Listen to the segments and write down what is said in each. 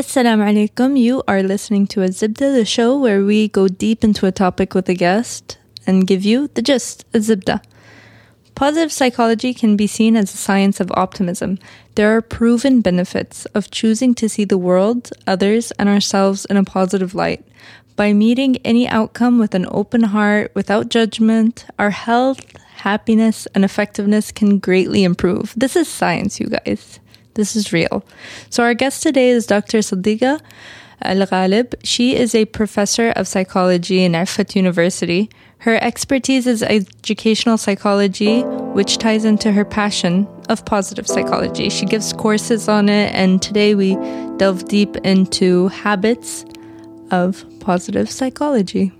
Assalamu alaikum. You are listening to a Zibda, the show where we go deep into a topic with a guest and give you the gist, a Zibda. Positive psychology can be seen as a science of optimism. There are proven benefits of choosing to see the world, others, and ourselves in a positive light. By meeting any outcome with an open heart, without judgment, our health, happiness, and effectiveness can greatly improve. This is science, you guys. This is real. So, our guest today is Dr. Sadiqa Al Ghalib. She is a professor of psychology in Effat University. Her expertise is educational psychology, which ties into her passion of positive psychology. She gives courses on it, and today we delve deep into habits of positive psychology.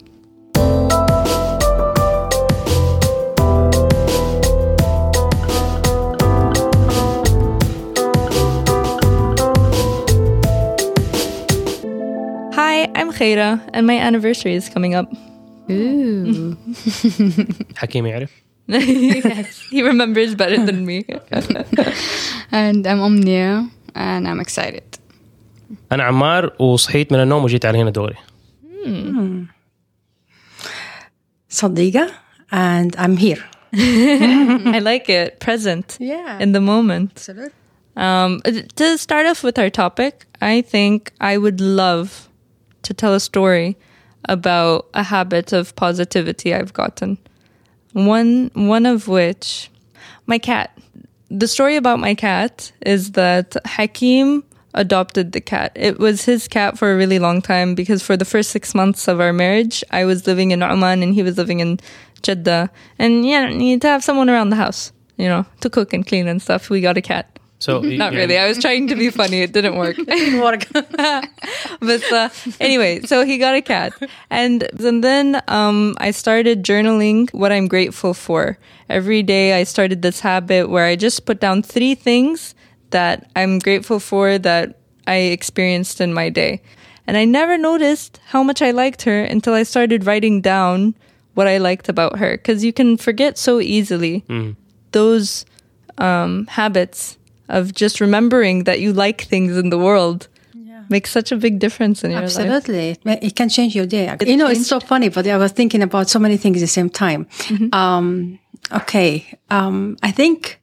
I'm Khaira, and my anniversary is coming up. Ooh. حكيم يعرف yes, he remembers better than me. and I'm Omnia and I'm excited. انا عمار وصحيت من النوم وجيت على هنا دوري Sadiqa, and I'm here. I like it. Present. Yeah. In the moment. Absolutely. Um, to start off with our topic, I think I would love to tell a story about a habit of positivity I've gotten. One one of which my cat. The story about my cat is that Hakim adopted the cat. It was his cat for a really long time because for the first 6 months of our marriage, I was living in Oman and he was living in Jeddah. And yeah, you need to have someone around the house, you know, to cook and clean and stuff. We got a cat. So Not really. I was trying to be funny. It didn't work. Didn't work. but uh, anyway, so he got a cat, and and then um, I started journaling what I'm grateful for. Every day, I started this habit where I just put down three things that I'm grateful for that I experienced in my day, and I never noticed how much I liked her until I started writing down what I liked about her. Because you can forget so easily those um, habits of just remembering that you like things in the world makes such a big difference in your life. Absolutely. It can change your day. you know, it's so funny, but I was thinking about so many things at the same time. Um, okay. Um, I think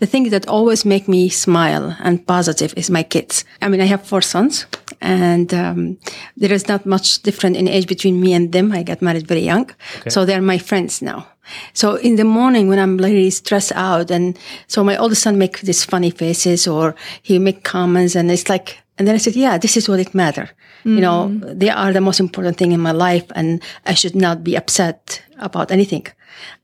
the thing that always make me smile and positive is my kids. I mean, I have four sons and, um, there is not much different in age between me and them. I got married very young. So they're my friends now. So in the morning when I'm really stressed out and so my oldest son make these funny faces or he make comments and it's like, and then I said, yeah, this is what it matter. You know, they are the most important thing in my life and I should not be upset about anything.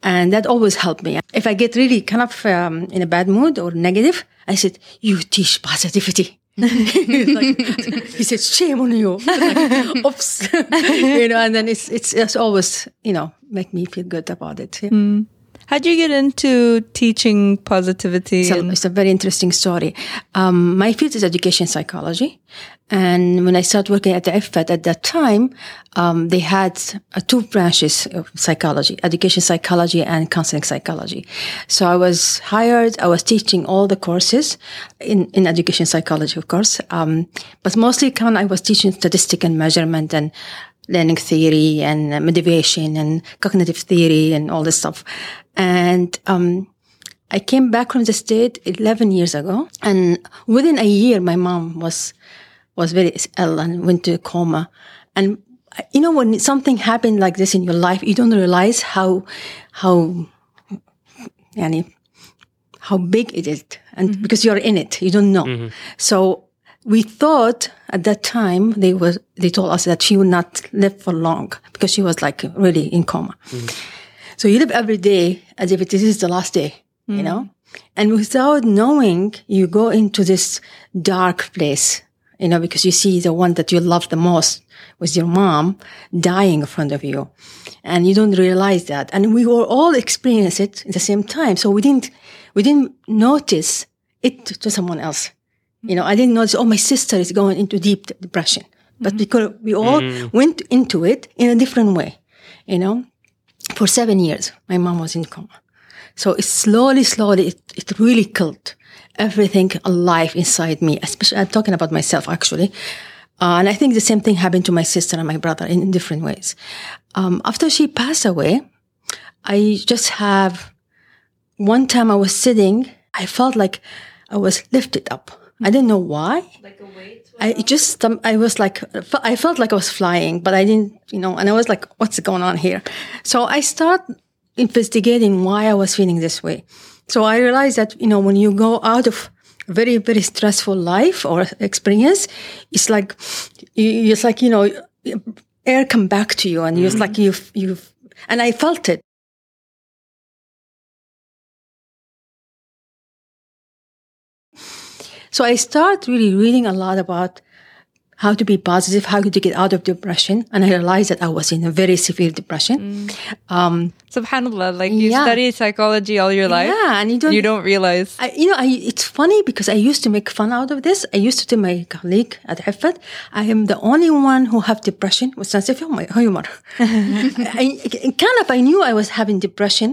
And that always helped me. If I get really kind of um, in a bad mood or negative, I said, you teach positivity. Like, he said, shame on you. Like, Oops. you know, and then it's, it's, it's always, you know, make me feel good about it. Yeah. Mm. How'd you get into teaching positivity? So it's a very interesting story. Um, my field is education psychology. And when I started working at the Effat at that time, um, they had uh, two branches of psychology, education psychology and counseling psychology. So I was hired, I was teaching all the courses in, in education psychology, of course. Um, but mostly kind I was teaching statistic and measurement and learning theory and motivation and cognitive theory and all this stuff. And, um, I came back from the state 11 years ago and within a year, my mom was, was very ill and went to a coma. And you know, when something happened like this in your life, you don't realize how, how, yani, how big it is. And because you're in it, you don't know. So we thought at that time they were, they told us that she would not live for long because she was like really in coma. Mm. So you live every day as if it is the last day, you mm. know? And without knowing, you go into this dark place, you know, because you see the one that you love the most was your mom dying in front of you. And you don't realize that. And we were all experience it at the same time. So we didn't, we didn't notice it to someone else. You know, I didn't notice, oh, my sister is going into deep depression. But because we all went into it in a different way, you know, for seven years, my mom was in coma. So it slowly, slowly, it, it really killed everything alive inside me. Especially, I'm talking about myself actually. Uh, and I think the same thing happened to my sister and my brother in, in different ways. Um, after she passed away, I just have one time I was sitting, I felt like I was lifted up. I didn't know why. Like a weight. I just, um, I was like, I felt like I was flying, but I didn't, you know, and I was like, what's going on here? So I start investigating why I was feeling this way. So I realized that, you know, when you go out of a very, very stressful life or experience, it's like, you- it's like, you know, air come back to you and it's like you've, you've, and I felt it. So I start really reading a lot about how to be positive, how to get out of depression. And I realized that I was in a very severe depression. Um, Subhanallah, like you Yeah. study psychology all your life. yeah, and you don't, You don't realize. I, you know, I, it's funny because I used to make fun out of this. I used to tell my colleague at Effat, I am the only one who have depression with sense of humor. humor. I, kind of, I knew I was having depression,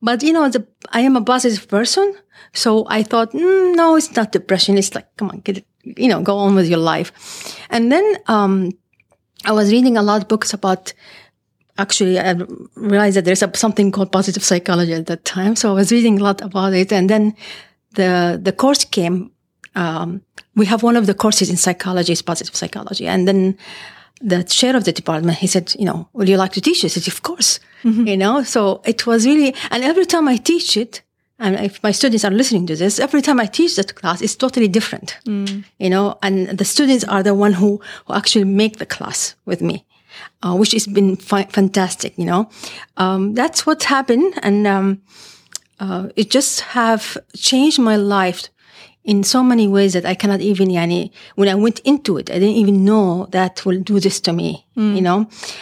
but you know, the, I am a positive person. So I thought, mm, no, it's not depression. It's like, come on, get it, you know, go on with your life. And then, um, I was reading a lot of books about actually I realized that there's a, something called positive psychology at that time. So I was reading a lot about it. And then the, the course came. Um, we have one of the courses in psychology is positive psychology. And then the chair of the department, he said, you know, would you like to teach this? I said, of course, you know, so it was really, and every time I teach it, and if my students are listening to this, every time I teach that class, it's totally different, you know, and the students are the one who, who actually make the class with me uh, which has been fi- fantastic. You know, um, that's what happened, and um, uh, it just have changed my life in so many ways that I cannot even. Yani, when I went into it, I didn't even know that will do this to me. Mm. You know,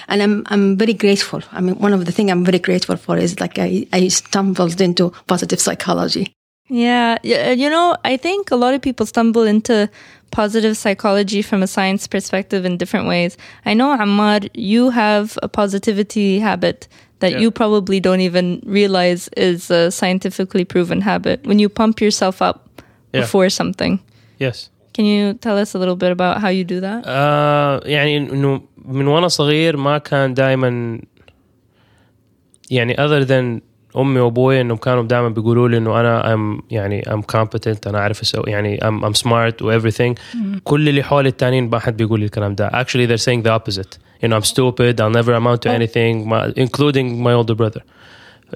and I'm I'm very grateful. I mean, one of the things I'm very grateful for is like I I stumbled into positive psychology. Yeah, yeah, uh, you know, I think a lot of people stumble into positive psychology from a science perspective in different ways. I know, Ammar, you have a positivity habit that Yeah. you probably don't even realize is a scientifically proven habit when you pump yourself up Yeah. before something. Yes. Can you tell us a little bit about how you do that? آه يعني انه من وانا صغير ما كان دائما يعني other than امي وابوي انهم كانوا دائما بيقولوا لي انه انا ام يعني ام competent انا اعرف اسوي يعني ام ام smart و everything كل اللي حولي التانيين ما حد بيقول لي الكلام ده actually they're saying the opposite you know I'm stupid I'll never amount to anything ما, including my older brother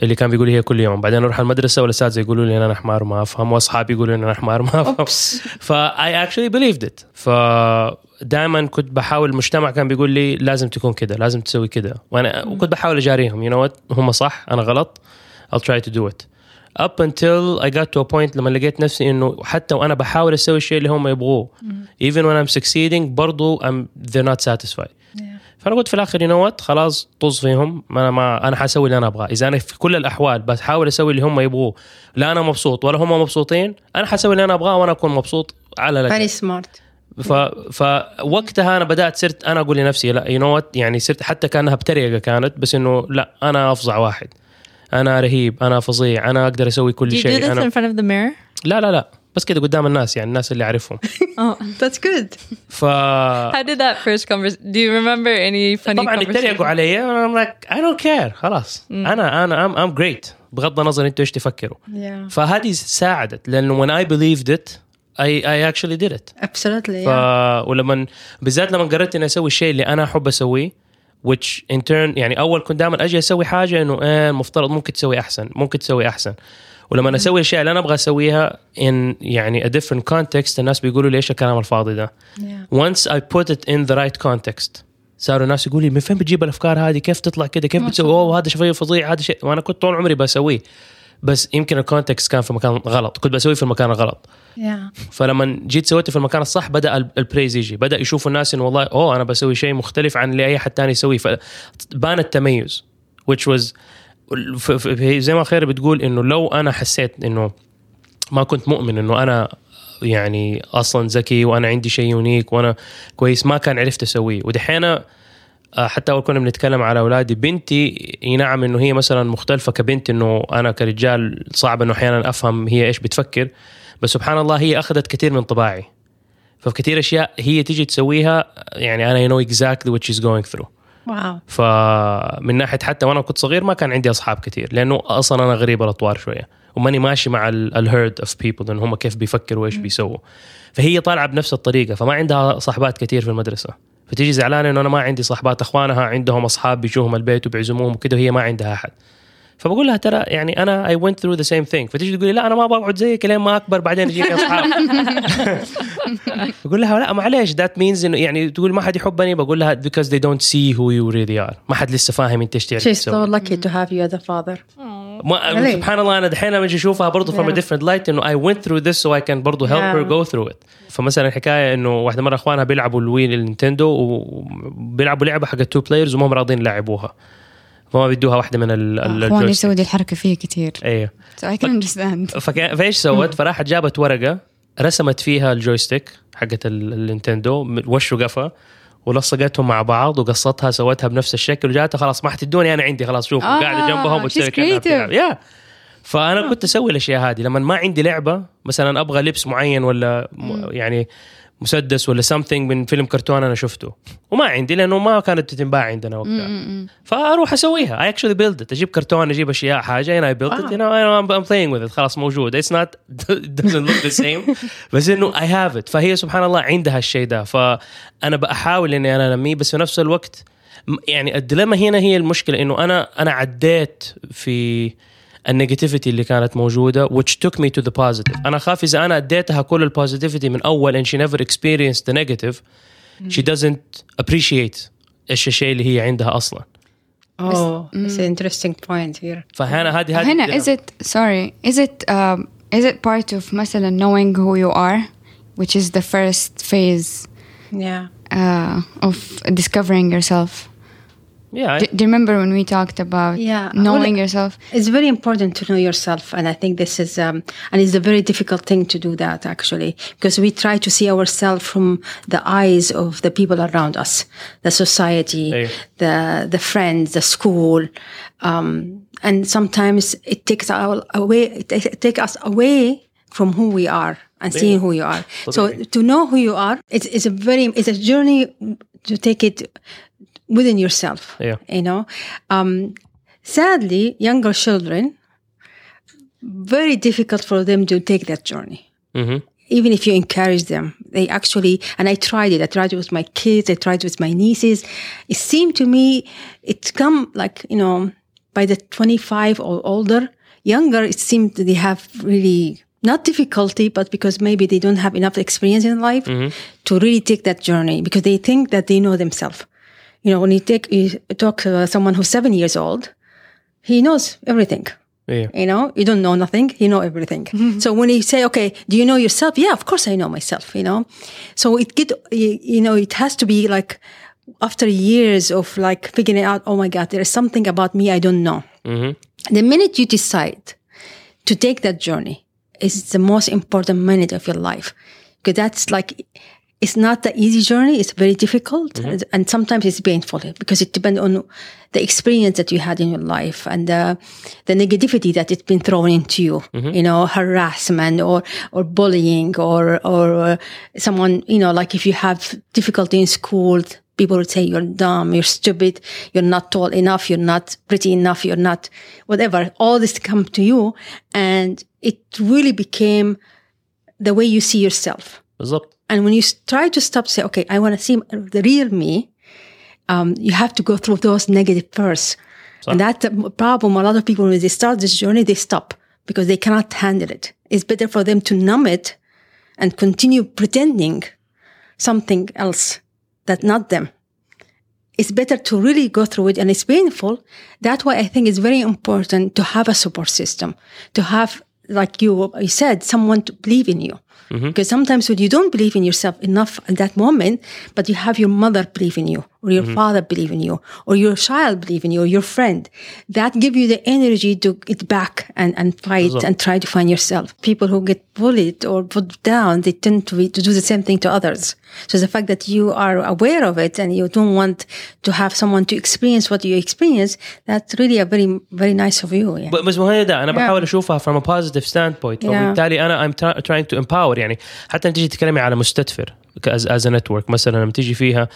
اللي كان بيقول لي هي كل يوم. بعدين أروح المدرسة والاساتذه يقولوا لي أنا حمار ما أفهم وأصحابي يقولوا لي أنا حمار ما أفهم. ف I actually believed it. ف دائما كنت بحاول المجتمع كان بيقول لي لازم تكون كده لازم تسوي كده. وأنا وكنت بحاول أجاريهم you know what هم صح أنا غلط I'll try to do it. Up until I got to a point لما لقيت نفسي إنه حتى وأنا بحاول أسوي الشيء اللي هم يبغوه. even when I'm succeeding برضو I'm they're not satisfied. فانا قلت في الآخر يو نو وات خلاص طز فيهم. ما أنا ما أنا حاسوي اللي أنا أبغاه. إذا أنا في كل الأحوال بحاول أسوي اللي هم يبغوه لا أنا مبسوط ولا هم مبسوطين أنا حاسوي اللي أنا أبغاه وأنا أكون مبسوط على Very smart. ف... فوقتها أنا بدأت صرت أنا أقول لنفسي لا يو نو يعني صرت حتى كأنها بتريقة كانت بس إنه لا أنا افظع واحد. أنا رهيب أنا فظيع أنا أقدر أسوي كل شيء. أنا? لا لا لا. بس كده قدام الناس يعني الناس اللي اعرفهم Oh, That's good. ف how did that first conversation? Do you remember any funny طبعا? يتريقوا علي I'm like I don't care خلاص أنا أنا I'm, I'm great بغض النظر إنتوا إيش تفكروا Yeah. فهذه ساعدت لأنه when I believed it I I actually did it Absolutely. ف Yeah. ولما بالذات لما قررت إني أسوي الشيء اللي أنا أحب أسويه which in turn يعني أول كنت دائما أجي أسوي حاجة إنه إيه المفترض ممكن تسوي أحسن ممكن تسوي أحسن ولما أسوي الاشياء اللي أنا أبغى أسويها in يعني a different context الناس بيقولوا لي إيش الكلام الفاضي ده. Yeah. once I put it in the right context صاروا الناس يقولوا لي من فين بتجيب الأفكار هذه؟ كيف تطلع كده؟ كيف بتسوي؟ أوه هذا شيء فظيع هذا شيء. وأنا كنت طول عمري بسويه. بس يمكن الكونتكست كان في مكان غلط. كنت بسويه في المكان الغلط. Yeah. فلما جيت سويته في المكان الصح بدأ ال- البريز يجي. بدأ يشوفوا الناس إنه والله أوه أنا بسوي شيء مختلف عن اللي أي حد تاني يسويه. فبان التميز which was زي ما خير بتقول إنه لو أنا حسيت إنه ما كنت مؤمن إنه أنا يعني أصلا ذكي وأنا عندي شيء يونيك وأنا كويس ما كان عرفت أسويه. ودحين آه، حتى أول كنا بنتكلم على أولادي بنتي اي نعم إنه هي مثلا مختلفة كبنت إنه أنا كرجال صعب إنه أحيانا أفهم هي إيش بتفكر. بس سبحان الله هي أخذت كثير من طباعي. ففي كثير أشياء هي تيجي تسويها يعني أنا I know exactly what she's going through. فمن ناحية حتى وأنا كنت صغير ما كان عندي أصحاب كثير لأنه أصلا أنا غريب الأطوار شوية وماني ماشي مع الهيرد اوف بيبل إنه هم كيف بيفكروا وإيش بيسووا. فهي طالعة بنفس الطريقة فما عندها صاحبات كثير في المدرسة. فتيجي زعلانة إنه أنا ما عندي صاحبات أخوانها عندهم أصحاب بيجوهم البيت وبيعزموهم وكده وهي ما عندها أحد. فبقول لها ترى يعني أنا اي went through the same thing فتيجي تقول لي لا أنا ما بقعد زيك لين ما أكبر بعدين يجيني أصحاب بقول لها لا معلش ذات مينز إنه يعني تقول ما حد يحبني بقول لها because they don't see who you really are ما حد لسه فاهم أنت إيش تعرف She's so lucky to have you as a father. ما? سبحان الله أنا دحين لما أجي أشوفها برضه from a Yeah. different light إنه I went through this so I can برضه help Yeah. her go through it فمثلا الحكاية إنه واحدة مرة أخوانها بيلعبوا الوي النينتندو وبيلعبوا لعبة حق تو بلايرز وما هم راضيين يلعبوها فما بيدوها واحدة من ال- اخواني الجويستيك. يسوي دي الحركة فيه كتير أيوه I can understand فكا- فإيش سوت؟ فراحت جابت ورقة رسمت فيها الجويستيك حقت ال- النينتندو م- وش وقفه ولصقتهم مع بعض وقصتها سوتها بنفس الشكل وجاتها خلاص ما حتدوني أنا عندي خلاص شوف آه، قاعدة جنبهم وتسوي. بتلعب. يا فأنا كنت أسوي الأشياء هذه لما ما عندي لعبة مثلا أبغى لبس معين ولا يعني مسدس ولا something من فيلم كرتون أنا شفته. وما عندي لأنه ما كانت تنباع عندنا وقتها. فأروح أسويها. Actually build it. أجيب كرتون أجيب أشياء حاجة it you know I'm, I'm playing with it. خلاص موجود. Not it doesn't look the same. بس إنه I have it. فهي سبحان الله عندها الشيء ده. فأنا بحاول إني أنا أنميه بس في نفس الوقت يعني الديلما هنا هي المشكلة. إنه أنا أنا عديت في النيجاتيفيتي اللي كانت موجوده which took me to the positive أنا اخاف اذا أنا اديتها كل البوزيتيفيتي من اول and she never experienced the negative she doesn't appreciate إيش الشيء اللي هي عندها أصلا Oh, it's an interesting point here. فهنا هذه هذه هنا is it sorry is it um, is it part of مثلا knowing who you are which is the first phase Yeah. uh, of discovering yourself yeah do, do you remember when we talked about Yeah, knowing well, yourself It's very important to know yourself, and I think this is, um, and it's a very difficult thing to do that actually, because we try to see ourselves from the eyes of the people around us, the society, Hey. the the friends, the school, um, and sometimes it takes our away, it takes us away from who we are and seeing who you are. So to know who you are, it's, it's a very, it's a journey to take it within yourself. Yeah. You know, um, sadly, younger children, very difficult for them to take that journey. Mhm. Even if you encourage them, they actually, and I tried it. I tried it with my kids. I tried it with my nieces. It seemed to me, it's come like, you know, by the 25 or older, younger, it seemed they have really not difficulty, but because maybe they don't have enough experience in life to really take that journey because they think that they know themselves. You know, when you take, you talk to uh, someone who's seven years old, he knows everything. yeah You know, you don't know nothing, you know everything. Mm-hmm. so when you say, okay, do you know yourself? Yeah, of course I know myself, you know. So it get, you you know, it has to be like after years of like figuring out, oh my God, there is something about me I don't know. Mm-hmm. The minute you decide to take that journey is the most important minute of your life. Because that's like, it's not the easy journey. It's very difficult. And sometimes it's painful because it depends on the experience that you had in your life and the, the negativity that it's been thrown into you, you know, harassment or, or bullying or, or uh, someone, you know, like if you have difficulty in school, people would say you're dumb, you're stupid, you're not tall enough, you're not pretty enough, you're not whatever. All this come to you. And it really became the way you see yourself. بالضبط and when you try to stop, say, okay, I want to see the real me, um, you have to go through those negative first. And that's the problem. A lot of people, when they start this journey, they stop because they cannot handle it. It's better for them to numb it and continue pretending something else that's not them. It's better to really go through it and it's painful. That's why I think it's very important to have a support system, to have, like you, you said, someone to believe in you. Because sometimes when you don't believe in yourself enough at that moment, but you have your mother believe in you, or your father believe in you, or your child believe in you, or your friend, that give you the energy to get back and, and fight and try to find yourself. People who get bullied or put down, they tend to, be, to do the same thing to others. So the fact that you are aware of it and you don't want to have someone to experience what you experience, that's really a very, very nice of you. Yeah. ب- بس مو هي ده انا بحاول اشوفها from a positive standpoint Yeah. فبالتالي انا I'm tra- trying to empower يعني حتى انت تيجي تتكلمي على as, as a network مثلا لما تيجي فيها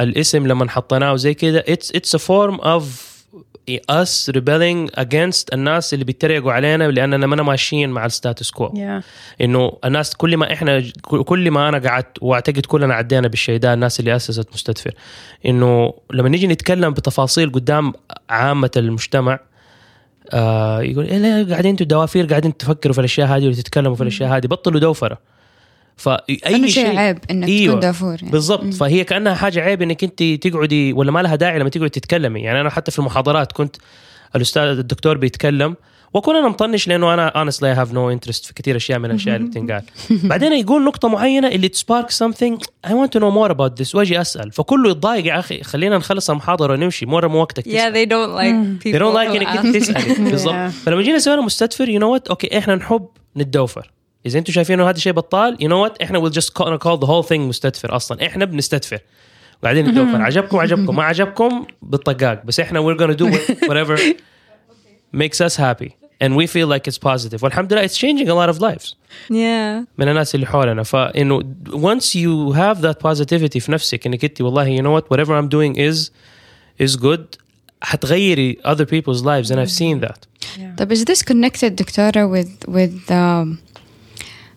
الاسم لما حطيناه زي كده it's it's a form of us rebelling against الناس اللي بيتريقوا علينا لاننا ما ماشيين مع الستاتس كو Yeah. إنه الناس كل ما إحنا كل ما أنا قعدت وأعتقد كلنا عدينا بالشيء ده الناس اللي أسست مستدفر إنه لما نيجي نتكلم بتفاصيل قدام عامة المجتمع آه يقول إيه لا قاعدين أنتوا دوافير قاعدين تفكروا في الأشياء هذه وتتكلموا في الأشياء هذه بطلوا دوفرة فاي شيء عيب إنك أيوة. تكون دافور يعني. بالضبط فهي كأنها حاجة عيب إنك أنت تقعدي ولا ما لها داعي لما تقعدي تتكلمي يعني أنا حتى في المحاضرات كنت الأستاذ الدكتور بيتكلم واكون أنا مطنش لأنه أنا honestly I have no interest في كثير أشياء من الأشياء اللي بتنقال. بعدين يقول نقطة معينة اللي تسبارك something I want to know more about this. وأجي أسأل. فكله يتضايق يا أخي. خلينا نخلص المحاضرة ونمشي. مره مو وقتك Yeah, تسأل. they don't like people. they don't like إنك تسالي بالضبط. فلما جينا سوينا مستدفر يو نو وات أوكي إحنا نحب نتدوفر. إذا أنتم شايفين إنه هذا شيء بطال يو نو وات إحنا ويل جاست كول ذا هول ثينج مستدفر أصلا. إحنا بنستدفر. قاعدين نتدوفر. عجبكم؟ عجبكم. ما عجبكم؟ بالطقاق. بس إحنا we're gonna do whatever makes us happy. and we feel like it's positive والحمد لله it's changing a lot of lives Yeah. من الناس اللي حولنا فانه once you have that positivity في نفسك انك انت والله you know what whatever I'm doing is is good حتغيري other people's lives and I've seen that طب is this connected دكتورة with with um,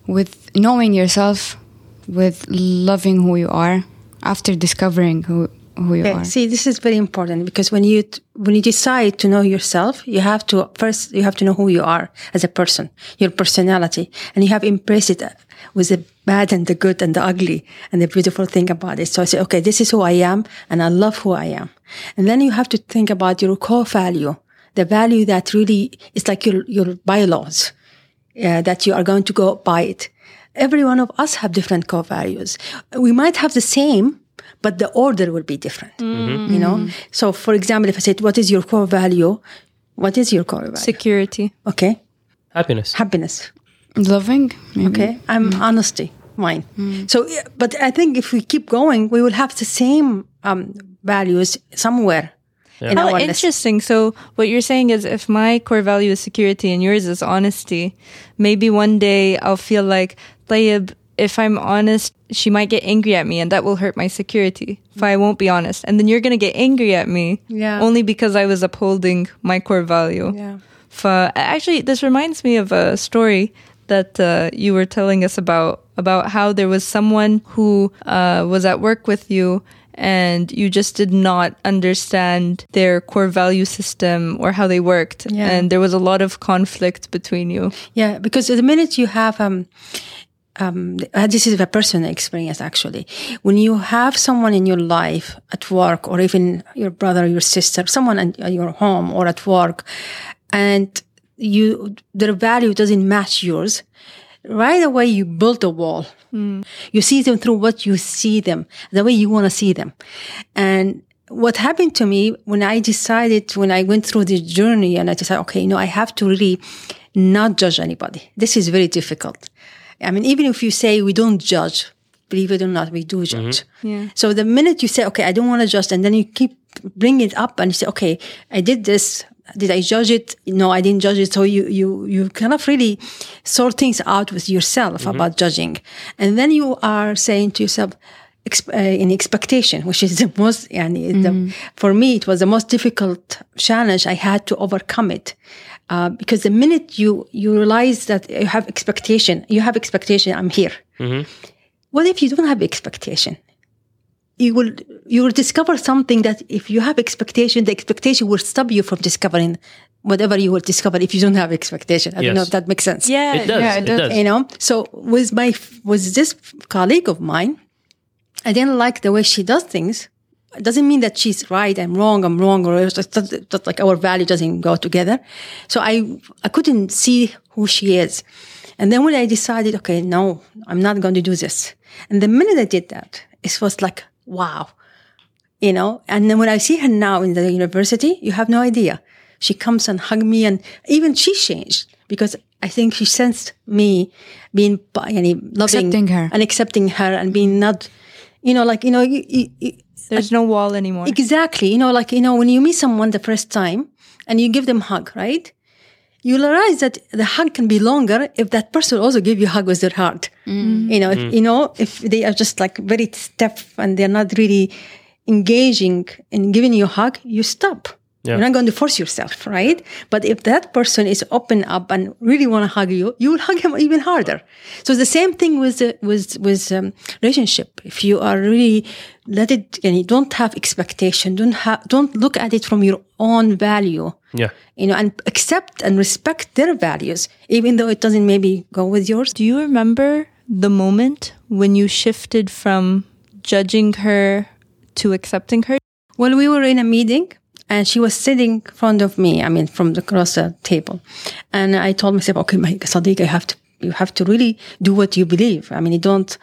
with knowing yourself with loving who you are after discovering who who you Okay, are see, this is very important because when you when you decide to know yourself, you have to first you have to know who you are as a person, your personality, and you have embraced it with the bad and the good and the ugly and the beautiful thing about it. So I say, okay, this is who I am, and I love who I am, and then you have to think about your core value, the value that really is like your your bylaws uh, that you are going to go by it. Every one of us have different core values. We might have the same, but the order will be different. Mm-hmm. You know. So, for example, if I said, "What is your core value?" What is your core value? Security. Okay, happiness happiness. loving maybe. Okay, I'm mm. honesty. Mine. Mm. So, but I think if we keep going, we will have the same um, values somewhere. In How our list. interesting. So what you're saying is if my core value is security and yours is honesty, maybe one day I'll feel like Tayyib, if I'm honest, she might get angry at me and that will hurt my security if I won't be honest. And then you're going to get angry at me Yeah. only because I was upholding my core value. Yeah. Fa- actually, this reminds me of a story that uh, you were telling us about about how there was someone who uh, was at work with you and you just did not understand their core value system or how they worked Yeah. and there was a lot of conflict between you Yeah, because the minute you have um, um, uh, this is a personal experience actually. When you have someone in your life at work, or even your brother, or your sister, someone in at your home or at work, and you their value doesn't match yours, right away you build a wall. You see them through what you see them, the way you want to see them, and what happened to me when I decided, when I went through this journey and I decided, okay, you know, I have to really not judge anybody. This is very difficult. I mean, even if you say we don't judge, believe it or not, we do mm-hmm. judge. Yeah. So the minute you say, okay, I don't want to judge, and then you keep bringing it up and you say, okay, I did this. Did I judge it? No, I didn't judge it. So you, you, you kind of really sort things out with yourself mm-hmm. about judging. And then you are saying to yourself, exp- uh, in expectation, which is the most, yani, the, mm-hmm. for me, it was the most difficult challenge. I had to overcome it. Uh, because the minute you, you realize that you have expectation, you have expectation, I'm here. What if you don't have expectation? You will, you will discover something that if you have expectation, the expectation will stop you from discovering whatever you will discover if you don't have expectation. I don't know if that makes sense yeah it does yeah, it it does. does you know so with my with this colleague of mine i didn't like the way she does things it doesn't mean that she's right i'm wrong i'm wrong or it's just that, that like our value doesn't go together. So i i couldn't see who she is. And then when i decided okay no i'm not going to do this. And the minute i did that it was like wow you know? And then when i see her now in the university you have no idea. She comes and hug me and even she changed because i think she sensed me being yani, loving Accepting her. and accepting her and being not you know like you know you, you, you- there's no wall anymore. Exactly. You know like you know when you meet someone the first time and you give them hug right? You'll realize that the hug can be longer if that person also give you a hug with their heart. Mm. You know, if, you know, if they are just like very stiff and they're not really engaging in giving you a hug, you stop. Yeah. You're not going to force yourself, right? But if that person is open up and really want to hug you, you will hug him even harder. So the same thing with the, with with um, relationship. If you are really let it, and you don't have expectation, don't have, don't look at it from your own value. Yeah. You know, and accept and respect their values, even though it doesn't maybe go with yours. Do you remember the moment when you shifted from judging her to accepting her? Well, we were in a meeting and she was sitting in front of me. I mean, from the, across the table. And I told myself, okay, my Sadiq, I have to, you have to really do what you believe. I mean, you don't,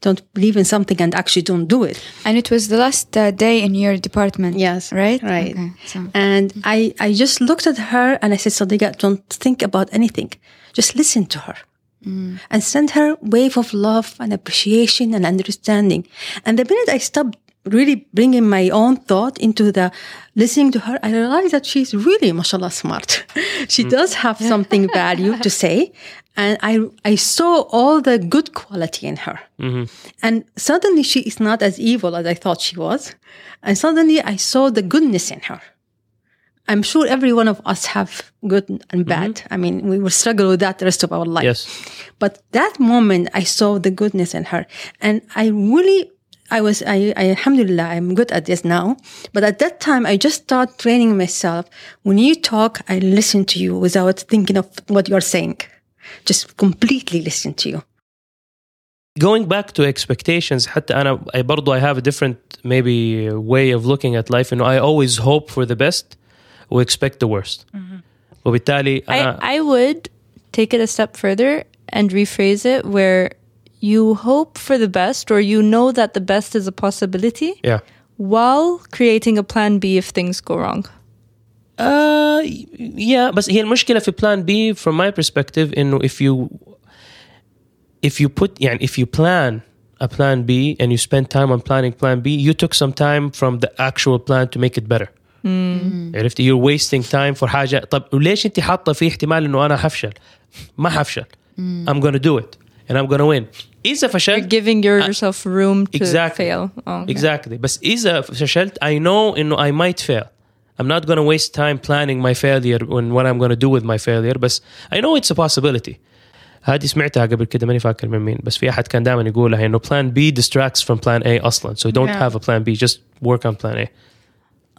don't believe in something and actually don't do it. And it was the last uh, day in your department. Yes. Right? Right. Okay, so. And I, I just looked at her and I said, Sadiqa, don't think about anything. Just listen to her. And send her wave of love and appreciation and understanding. And the minute I stopped really bringing my own thought into the listening to her, I realized that she's really, mashallah, smart. she mm. does have something value to say. And I, I saw all the good quality in her. Mm-hmm. And suddenly she is not as evil as I thought she was. And suddenly I saw the goodness in her. I'm sure every one of us have good and mm-hmm. bad. I mean, we will struggle with that the rest of our life. Yes. But that moment, I saw the goodness in her, and I really, I was, I, I, alhamdulillah, I'm good at this now. But at that time, I just started training myself. When you talk, I listen to you without thinking of what you're saying. Just completely listen to you. going back to expectations حتى انا I برضو I have a different maybe way of looking at life انه I always hope for the best we expect the worst وبالتالي انا I, I would take it a step further and rephrase it where you hope for the best or you know that the best is a possibility yeah while creating a plan B if things go wrong. uh, yeah بس هي المشكله في plan B from my perspective انه if you if you put يعني if you plan a plan B and you spend time on planning plan B you took some time from the actual plan to make it better عرفتي you're wasting time for حاجه طب وليش انت حاطه في احتمال انه انا حفشل ما حفشل I'm gonna do it and I'm gonna win اذا You're فشلت giving yourself room to Exactly. fail. Oh, okay. exactly بس اذا فشلت I know انه I might fail I'm not gonna waste time planning my failure and what I'm gonna do with my failure بس I know it's a possibility هذه سمعتها قبل كده ماني فاكر من مين بس في احد كان دائما يقولها انه plan B distracts from plan A اصلا so don't Yeah. have a plan B just work on plan A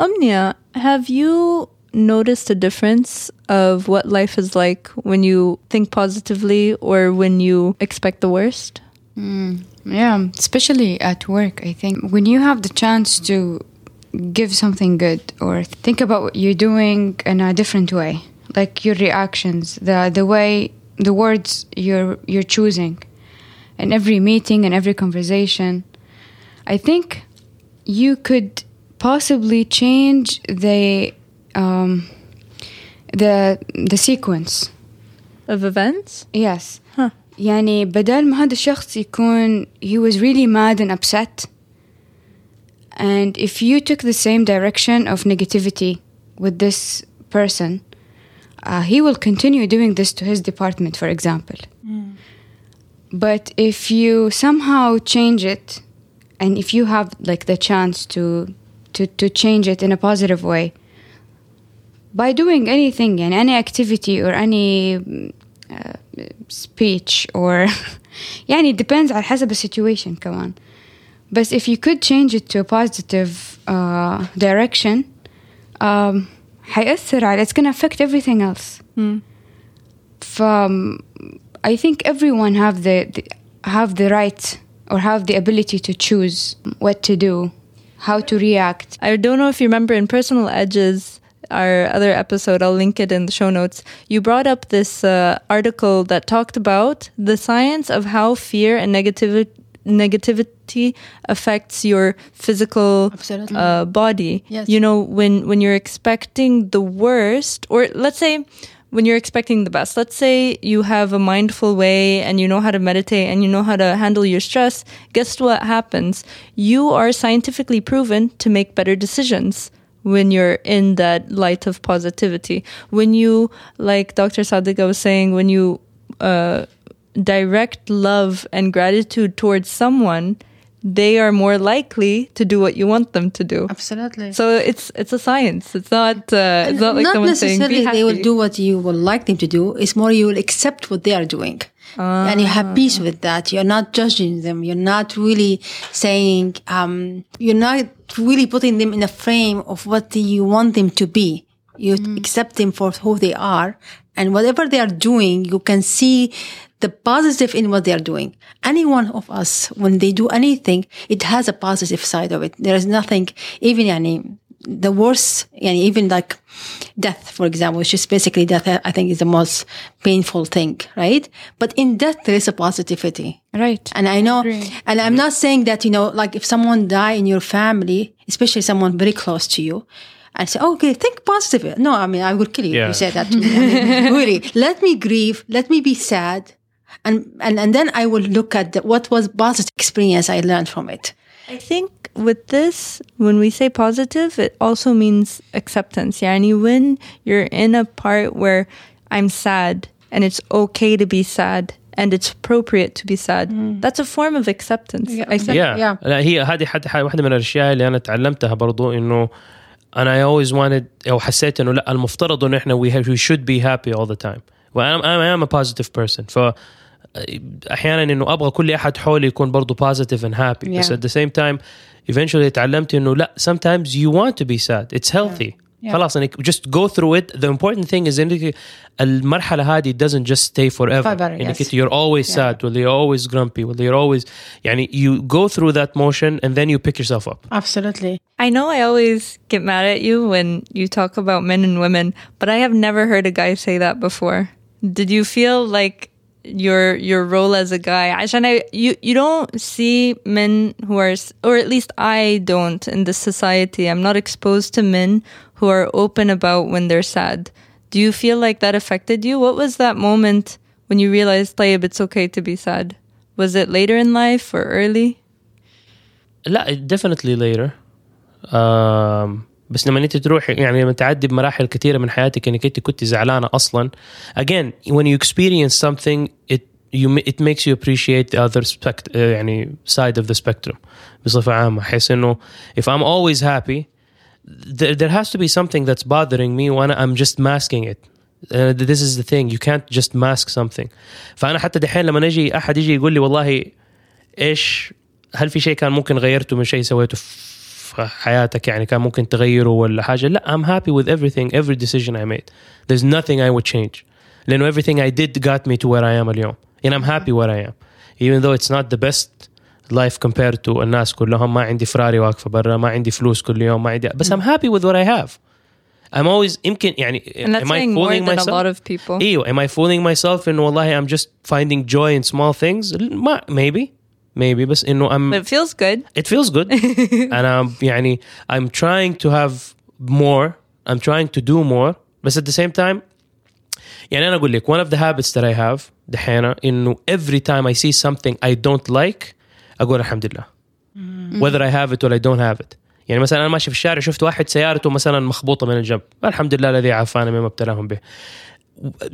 Omnia, have you noticed a difference of what life is like when you think positively or when you expect the worst? Mm, yeah, especially at work, I think. When you have the chance to give something good or think about what you're doing in a different way, like your reactions, the the way the words you're you're choosing in every meeting and every conversation, I think you could possibly change the um, the the sequence. Of events? Yes. Huh. يعني بدل ما هذا الشخص يكون he was really mad and upset and if you took the same direction of negativity with this person uh, he will continue doing this to his department for example but if you somehow change it and if you have like the chance to to, to change it in a positive way by doing anything and any activity or any mm, uh, speech or يعني it depends على حسب السيتويشن كمان بس if you could change it to a positive uh, direction um, حيأثر على it's gonna affect everything else from I think everyone have the, the have the right or have the ability to choose what to do how to react I don't know if you remember in Personal Edges, our other episode, I'll link it in the show notes. You brought up this uh, article that talked about the science of how fear and negativity negativity affects your physical uh, body. Yes. You know, when when you're expecting the worst, or let's say when you're expecting the best. Let's say you have a mindful way and you know how to meditate and you know how to handle your stress. Guess what happens? You are scientifically proven to make better decisions when you're in that light of positivity. When you, like Dr. Sadiqa was saying, when you uh, direct love and gratitude towards someone, they are more likely to do what you want them to do. Absolutely. So it's it's a science. It's not uh, it's not like not someone saying be happy. they will do what you would like them to do. It's more you will accept what they are doing. And you have peace with that. You're not judging them. You're not really saying, um, you're not really putting them in a frame of what you want them to be. You mm-hmm. accept them for who they are. And whatever they are doing, you can see the positive in what they are doing. Any one of us, when they do anything, it has a positive side of it. There is nothing, even yani, the worst, yani, even like death, for example, which is basically death, I think is the most painful thing, right? But in death, there is a positivity. Right. And I know, and I'm not saying that, you know, like if someone die in your family, especially someone very close to you, I say, okay, think positive. No, I mean, I would kill you if Yeah. you say that to me. I mean, really, let me grieve, let me be sad. And, and, and then I will look at the, what was positive experience I learned from it. I think with this, when we say positive, it also means acceptance. Yani when you're in a part where I'm sad and it's okay to be sad and it's appropriate to be sad, that's a form of acceptance. I think. yeah. Yeah. لا هي هذه حتى واحده من الاشياء اللي انا تعلمتها برضو انه انا I always wanted او حسيت انه لا المفترض انه احنا we, have, we should be happy all the time وانا I am a positive person ف احيانا انه ابغى كل احد حولي يكون برضو positive and happy بس Yeah. at the same time eventually تعلمت انه لا sometimes you want to be sad it's healthy Yeah. خلاص انك just go through it the important thing is انك المرحله هذه doesn't just stay forever Forever, انك yes. you're always Yeah. sad or you're always grumpy or you're always يعني you go through that motion and then you pick yourself up Absolutely. I know I always get mad at you when you talk about men and women, but I have never heard a guy say that before. Did you feel like your your role as a guy? عشان I, you you don't see men who are, s- or at least I don't in this society. I'm not exposed to men who are open about when they're sad. Do you feel like that affected you? What was that moment when you realized, طيب, it's okay to be sad? Was it later in life or early? لا definitely later um, بس لما انت تروح يعني لما تعدي بمراحل كثيره من حياتك انك انت كنت زعلانه أصلا again when you experience something it you it makes you appreciate the other spect, uh, يعني side of the spectrum بصفه عامه احس انه if I'm always happy there, there has to be something that's bothering me وأنا I'm just masking it Uh, this is the thing you can't just mask something فانا حتى دحين لما نجي احد يجي يقول لي والله إيش هل في شيء كان ممكن غيرته من شيء سويته في حياتك يعني كان ممكن تغيره ولا حاجه لا I'm happy with everything every decision I made there's nothing I would change لانه everything I did got me to where I am اليوم and I'm happy where I am even though it's not the best life compared to الناس كلهم ما عندي فراري واقفه برا ما عندي فلوس كل يوم ما عندي بس I'm happy with what I have I'm always يمكن يعني And that's am I saying more fooling than myself a lot of people. ايوه am I fooling myself انه والله I'm just finding joy in small things ما maybe maybe بس انه I'm But it feels good. it feels good and I'm يعني I'm trying to have more I'm trying to do more بس at the same time يعني انا اقول لك one of the habits that I have دحين انه every time I see something I don't like اقول الحمد لله whether I have it or I don't have it يعني مثلا انا ماشي في الشارع شفت واحد سيارته مثلا مخبوطه من الجنب الحمد لله الذي عافانا مما ابتلاهم به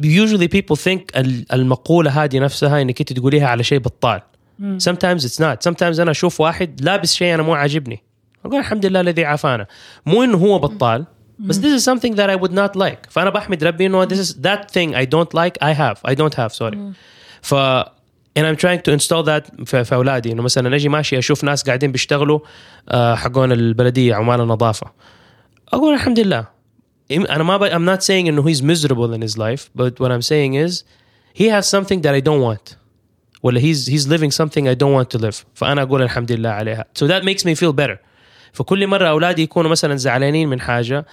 usually people think ال- المقوله هذه نفسها انك انت تقوليها على شيء بطال Sometimes it's not sometimes أنا أشوف واحد لابس شيء أنا مو عاجبني أقول الحمد لله الذي عافانا مو انه هو بطال بس this is something that I would not like فانا بحمد ربي انه this is that thing I don't like I have I don't have sorry ف and I'm trying to install that في, في اولادي انه مثلا أجي ماشي أشوف ناس قاعدين بيشتغلوا آه، حقون البلديه عمال النظافه أقول الحمد لله أنا ما ب... I'm not saying انه he's miserable in his life but what I'm saying is he has something that I don't want ولا he's he's living something I don't want to live فانا اقول الحمد لله عليها so that makes me feel better فكل مره اولادي يكونوا مثلا زعلانين من حاجه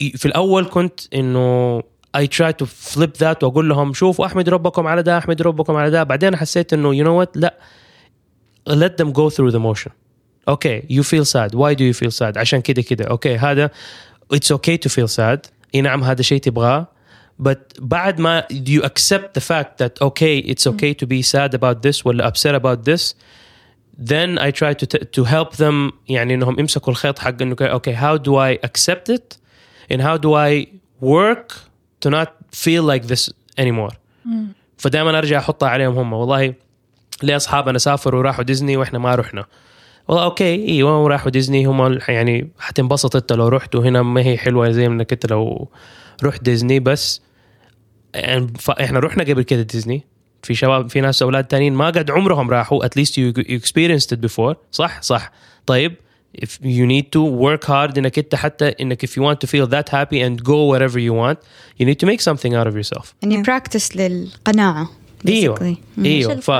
ي- في الاول كنت انه I try to flip that واقول لهم شوفوا احمد ربكم على ده احمد ربكم على ده بعدين حسيت انه you know what لا let them go through the motion okay you feel sad why do you feel sad عشان كده كده اوكي هذا it's okay to feel sad اي نعم هذا شيء تبغاه But بعد ما you accept the fact that okay it's okay to be sad about this ولا upset about this then I try to to help them يعني إنهم يمسكوا الخيط حق إنه okay how do I accept it? And how do I work to not feel like this anymore? فدائما أرجع احطها عليهم هم. والله ليه أصحابنا سافروا وراحوا ديزني وإحنا ما رحنا. والله أوكي أيوه راحوا ديزني هم يعني حتنبسط أنت لو رحت وهنا ما هي حلوة زي إنك أنت لو رحت ديزني بس. يعني ف- إحنا رحنا قبل كده ديزني في شباب في ناس أولاد تانيين ما قد عمرهم راحوا at least you, you experienced it before صح صح طيب if you need to work hard انك انت حتى انك if you want to feel that happy and go wherever you want you need to make something out of yourself يعني براكتس للقناعة أيوه basically. أيوه ف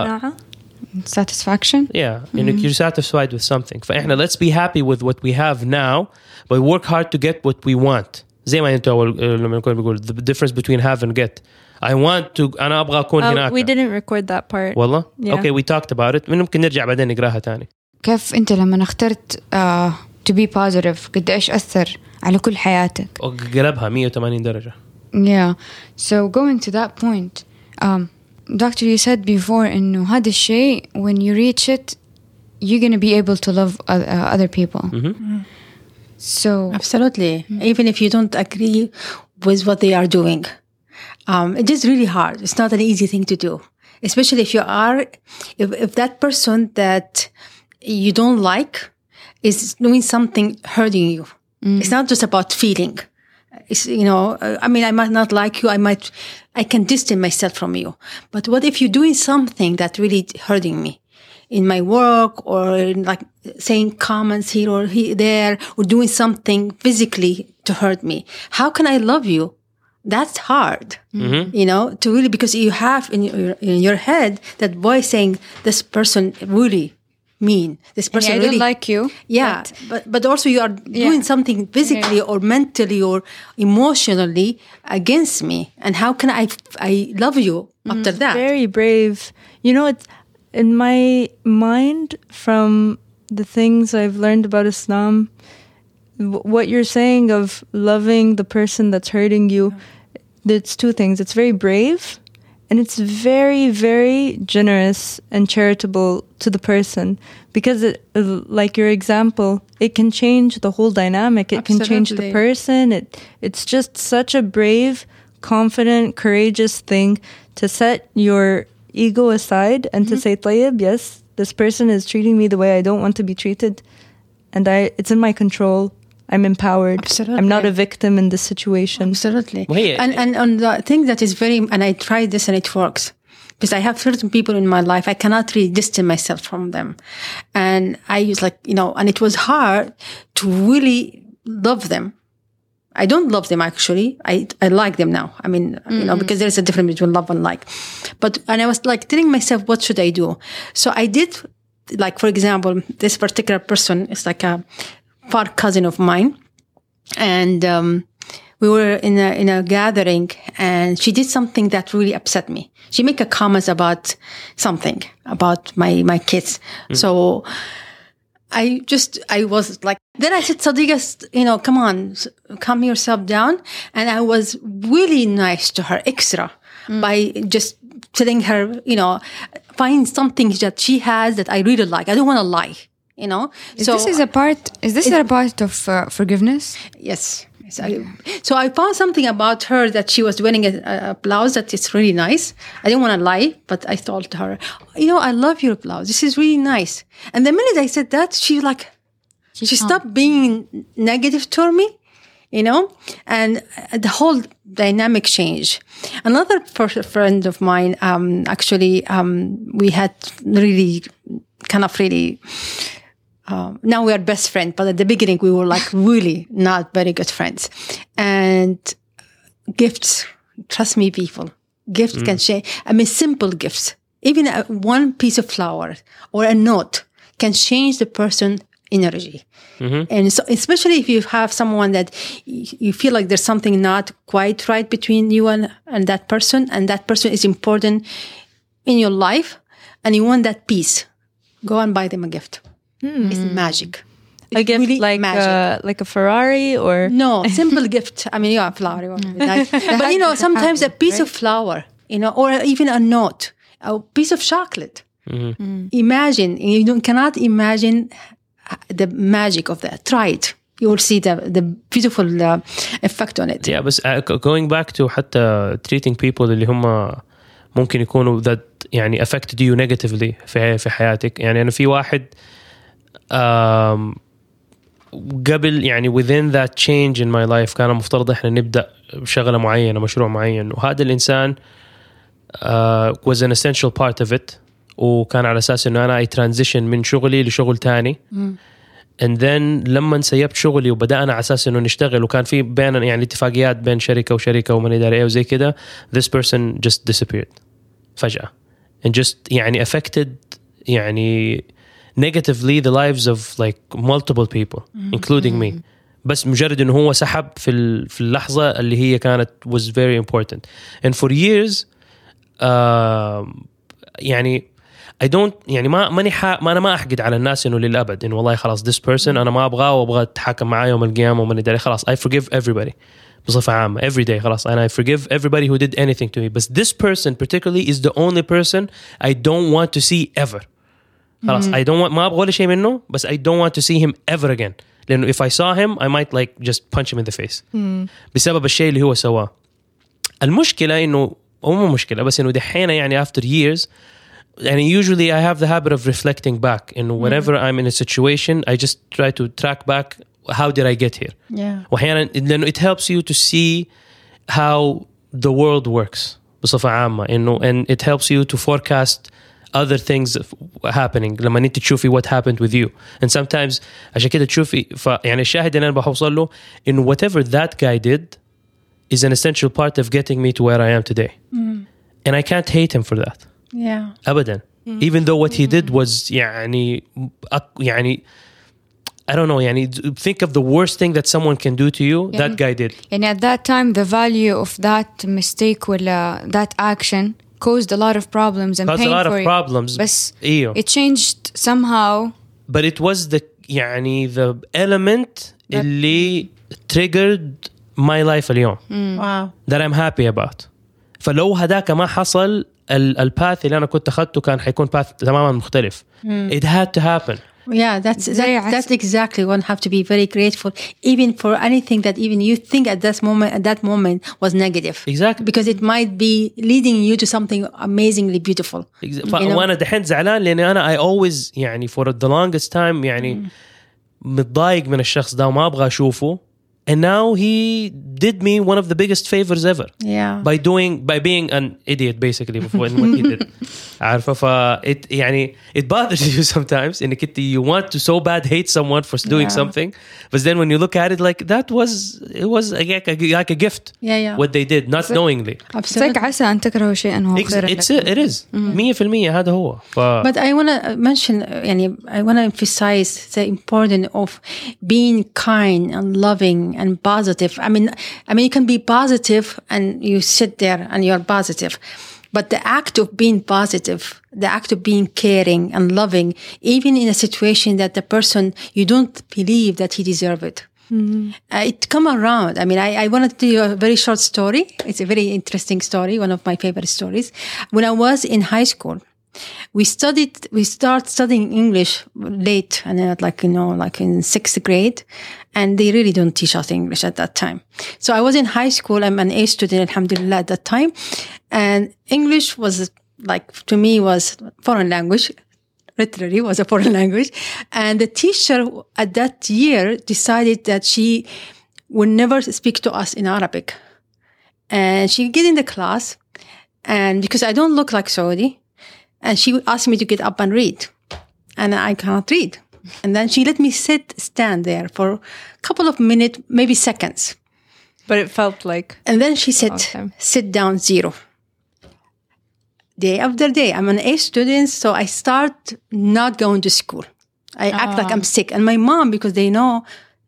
satisfaction yeah انك you're satisfied with something فاحنا let's be happy with what we have now but work hard to get what we want زي ما انت اول لما كنا بنقول the difference between have and get I want to انا ابغى اكون Oh, هناك we didn't record that part. والله Yeah. اوكي we talked about it ممكن نرجع بعدين نقراها تاني كيف انت لما اخترت uh, to be positive قد ايش اثر على كل حياتك قلبها 180 درجه Yeah. So going to that point, um, doctor, you said before إنه هذا الشيء when you reach it, you're gonna be able to love uh, uh, other people. So Absolutely. Even if you don't agree with what they are doing. Um, it is really hard. It's not an easy thing to do. Especially if you are, if, if that person that you don't like is doing something hurting you. It's not just about feeling. It's, you know, uh, I mean, I might not like you. I might, I can distance myself from you. But what if you're doing something that really hurting me? In my work or in like saying comments here or he, there or doing something physically to hurt me. How can I love you? That's hard, mm-hmm. you know, to really, because you have in your, in your head that voice saying this person really mean, this person I really don't like you. yeah, but, but also you are doing something physically or mentally or emotionally against me. And how can I I love you mm-hmm. after that? Very brave. You know, it's in my mind from the things I've learned about Islam. What you're saying of loving the person that's hurting you, it's two things. It's very brave, and it's very, very generous and charitable to the person because, it, uh, like your example, it can change the whole dynamic. It can change the person. It it's just such a brave, confident, courageous thing to set your ego aside and to say, "Tayyib, yes, this person is treating me the way I don't want to be treated, and I it's in my control. I'm empowered. I'm not a victim in this situation." Absolutely. وهي- and and on the thing that is very and I tried this and it works. Because I have certain people in my life, I cannot really distance myself from them. And I use like, you know, and it was hard to really love them. I don't love them actually. I, I like them now. I mean, you know, because there's a difference between love and like. But, and I was like telling myself, what should I do? So I did, like, for example, this particular person is like a far cousin of mine and um, we were in a in a gathering and she did something that really upset me she made a comment about something about my my kids so i just i was like then i said sadiqa you know come on calm yourself down and i was really nice to her extra by just telling her you know find something that she has that i really like i don't want to lie you know Is this is a part. Is this a part of uh, forgiveness? Yes. Yes, I, so I found something about her that she was wearing a, a blouse that is really nice. I didn't want to lie, but I told her, you know, I love your blouse. This is really nice. And the minute I said that, she like, she stopped being negative toward me, you know, and uh, the whole dynamic changed. Another friend of mine, um, actually, um, we had really kind of really um, now we are best friends, but at the beginning we were like really not very good friends. And gifts, trust me, people, gifts can change. I mean, simple gifts, even a, one piece of flower or a note can change the person energy. And so, especially if you have someone that you feel like there's something not quite right between you and, and that person, and that person is important in your life, and you want that peace, go and buy them a gift. It's magic. A It's gift really like magic. uh, like a Ferrari or No, simple gift. I mean, yeah, flower. you want to be nice. but you know, sometimes a piece of flower, you know, or even a note, a piece of chocolate. Imagine, you don't, cannot imagine the magic of that. Try it. You will see the, the beautiful uh, effect on it. Yeah, بس uh, going back to حتى treating people اللي هم ممكن يكونوا that يعني affected you negatively في في حياتك يعني أنا في واحد um, قبل يعني within that change in my life كان مفترض إحنا نبدأ بشغلة معينة مشروع معين. وهذا الإنسان uh, was an essential part of it. وكان على أساس إنه أنا اي ترانزيشن من شغلي لشغل تاني. and then لما سيبت شغلي وبدانا على أساس إنه نشتغل وكان في بين يعني اتفاقيات بين شركة وشركة ومن ادري إيه وزي كده this person just disappeared فجأة. And just يعني affected يعني negatively the lives of like multiple people including me بس مجرد انه هو سحب في ال- في اللحظه اللي هي كانت was very important and for years um, يعني I don't يعني ما ماني حا ما انا ما احقد على الناس انه للابد انه والله خلاص this person انا ما ابغاه وابغى اتحاكم معاه يوم القيامه ومن ادري خلاص I forgive everybody بصفه عامه every day خلاص and I forgive everybody who did anything to me but this person particularly is the only person I don't want to see ever خلاص I don't want ما ابغى ولا شيء منه بس I don't want to see him ever again لانه if I saw him I might like just punch him in the face بسبب الشيء اللي هو سواه المشكله انه هو مو مشكله بس انه دحين يعني after years يعني usually I have the habit of reflecting back انه whenever I'm in a situation I just try to track back how did I get here Yeah. واحيانا لانه it helps you to see how the world works بصفه عامه انه and it helps you to forecast other things happening لما انت تشوفي what happened with you and sometimes عشان كده تشوفي ف يعني الشاهد اللي انا بوصل له انه whatever that guy did is an essential part of getting me to where I am today and I can't hate him for that Yeah. ابدا even though what he did was يعني أك- يعني I don't know يعني think of the worst thing that someone can do to you that guy did يعني at that time the value of that mistake ولا that action caused a lot of problems and caused pain a lot for of you. problems بس ايوه it changed somehow but it was the يعني the element اللي triggered my life اليوم Wow. that I'm happy about فلو هداك ما حصل ال- الباث اللي انا كنت اخذته كان حيكون باث تماما مختلف it had to happen Yeah, that's زي that, عس- that's exactly one have to be very grateful, even for anything that even you think at that moment at that moment was negative. Exactly. Because it might be leading you to something amazingly beautiful. Ex- You ف- know? وانا دحين زعلان لاني انا I always يعني for the longest time يعني متضايق من الشخص ده وما ابغى اشوفه and now he did me one of the biggest favors ever Yeah. by doing by being an idiot basically before in what he did عارفه ف it يعني it bothers you sometimes انك انت you want to so bad hate someone for doing Yeah. something but then when you look at it like that was it was like a, like a gift Yeah, yeah. what they did not knowingly it's like Absolutely. عسى أن تكرهوا شيئا هو Ex- خير it's لكم. it, it is 100% هذا هو ف But I want to mention, uh, يعني, I want to emphasize the importance of being kind and loving and positive. I mean, I mean, you can be positive and you sit there and you're positive. But the act of being positive, the act of being caring and loving, even in a situation that the person you don't believe that he deserve it. Uh, it come around. I mean, I, I want to tell you a very short story. It's a very interesting story, one of my favorite stories. When I was in high school, we studied, we start studying English late and uh, like, you know, like in sixth grade. And they really don't teach us English at that time. So I was in high school. I'm an A student, alhamdulillah, at that time. And English was like, to me, was foreign language literally was a foreign language. And the teacher at that year decided that she would never speak to us in Arabic. And she get in the class and because I don't look like Saudi and she asked me to get up and read and I cannot read. And then she let me sit, stand there for a couple of minutes, maybe seconds. But it felt like And then she said, Okay. sit down zero. Day after day, I'm an A student, so I start not going to school. I act like ah. I'm sick. And my mom, because they know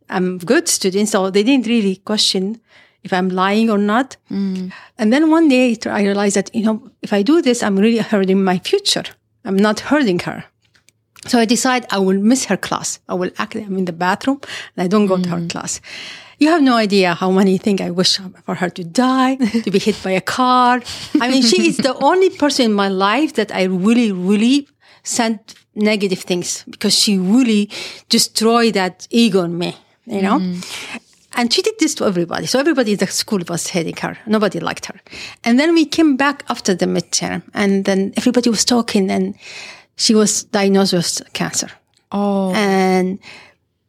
I'm good student, so they didn't really question if I'm lying or not. Mm. And then one day I realized that, you know, if I do this, I'm really hurting my future. I'm not hurting her. So I decide I will miss her class. I will act I'm in the bathroom and I don't go to her mm. class. You have no idea how many things I wish for her to die, to be hit by a car. I mean, she is the only person in my life that I really, really send negative things because she really destroyed that ego in me, you know? Mm. And she did this to everybody. So everybody in the school was hating her. Nobody liked her. And then we came back after the midterm and then everybody was talking and she was diagnosed with cancer. Oh. And